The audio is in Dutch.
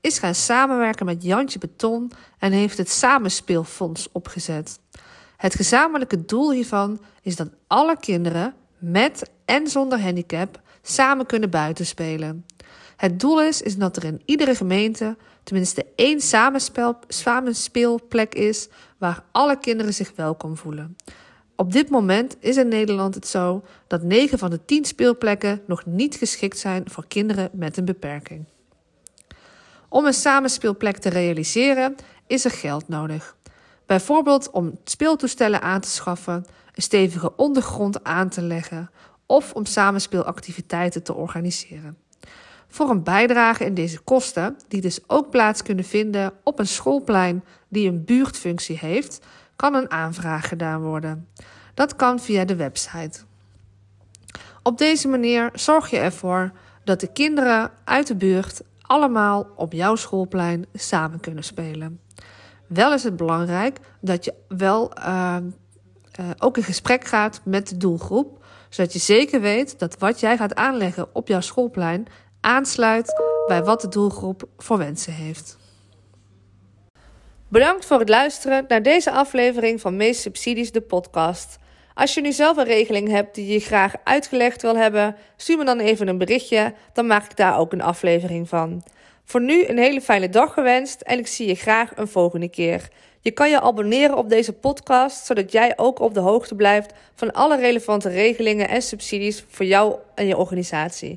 is gaan samenwerken met Jantje Beton en heeft het Samenspeelfonds opgezet. Het gezamenlijke doel hiervan is dat alle kinderen met en zonder handicap samen kunnen buitenspelen. Het doel is, is dat er in iedere gemeente tenminste één samenspeelplek is waar alle kinderen zich welkom voelen. Op dit moment is in Nederland het zo dat 9 van de 10 speelplekken nog niet geschikt zijn voor kinderen met een beperking. Om een samenspeelplek te realiseren is er geld nodig. Bijvoorbeeld om speeltoestellen aan te schaffen, een stevige ondergrond aan te leggen of om samenspeelactiviteiten te organiseren. Voor een bijdrage in deze kosten, die dus ook plaats kunnen vinden op een schoolplein die een buurtfunctie heeft, kan een aanvraag gedaan worden. Dat kan via de website. Op deze manier zorg je ervoor dat de kinderen uit de buurt allemaal op jouw schoolplein samen kunnen spelen. Wel is het belangrijk dat je wel uh, uh, ook in gesprek gaat met de doelgroep, zodat je zeker weet dat wat jij gaat aanleggen op jouw schoolplein aansluit bij wat de doelgroep voor wensen heeft. Bedankt voor het luisteren naar deze aflevering van Meest Subsidies, de podcast. Als je nu zelf een regeling hebt die je graag uitgelegd wil hebben, stuur me dan even een berichtje, dan maak ik daar ook een aflevering van. Voor nu een hele fijne dag gewenst en ik zie je graag een volgende keer. Je kan je abonneren op deze podcast, zodat jij ook op de hoogte blijft van alle relevante regelingen en subsidies voor jou en je organisatie.